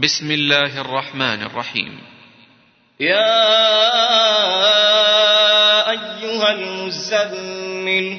بسم الله الرحمن الرحيم. يا أيها المزمل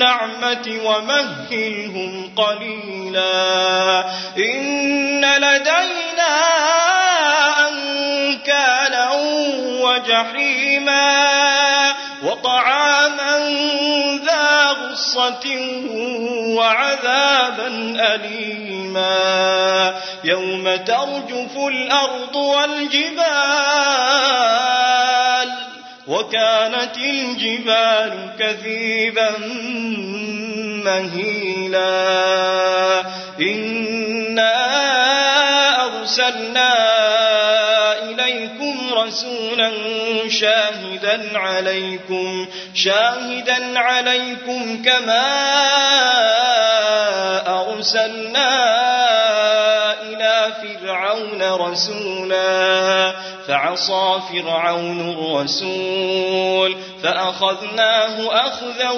النعمة ومهلهم قليلا. إن لدينا أنكالا وجحيما وطعاما ذا غصة وعذابا أليما. يوم ترجف الأرض والجبال وكانت الجبال كثيبا مهيلا. إنا أرسلنا إليكم رسولا شاهدا عليكم شاهدا عليكم كما أرسلنا فرعون رسولا فعصى فرعون الرسول فأخذناه أخذا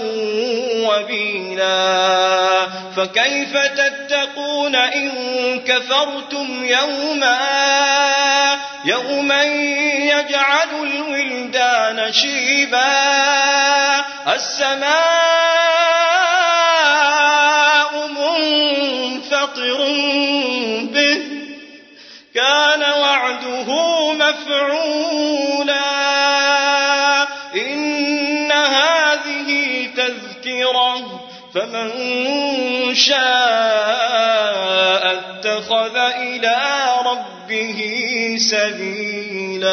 وبيلا فكيف تتقون إن كفرتم يوما يوما يجعل الولدان شيبا السماء كان وعده مفعولا. إن هذه تذكرة فمن شاء اتخذ إلى ربه سبيلا.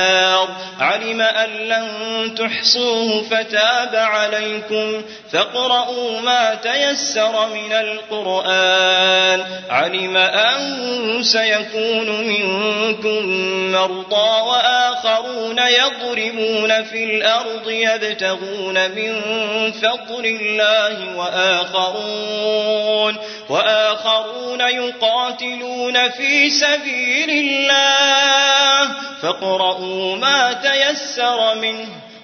علم أن لن تحصوه فتاب عليكم فاقرؤوا ما تيسر من القرآن علم أن سيكون منكم مرضى وآخرون يضربون في الأرض يبتغون من فضل الله وآخرون وآخرون يقاتلون في سبيل الله فاقرؤوا ما تيسر منه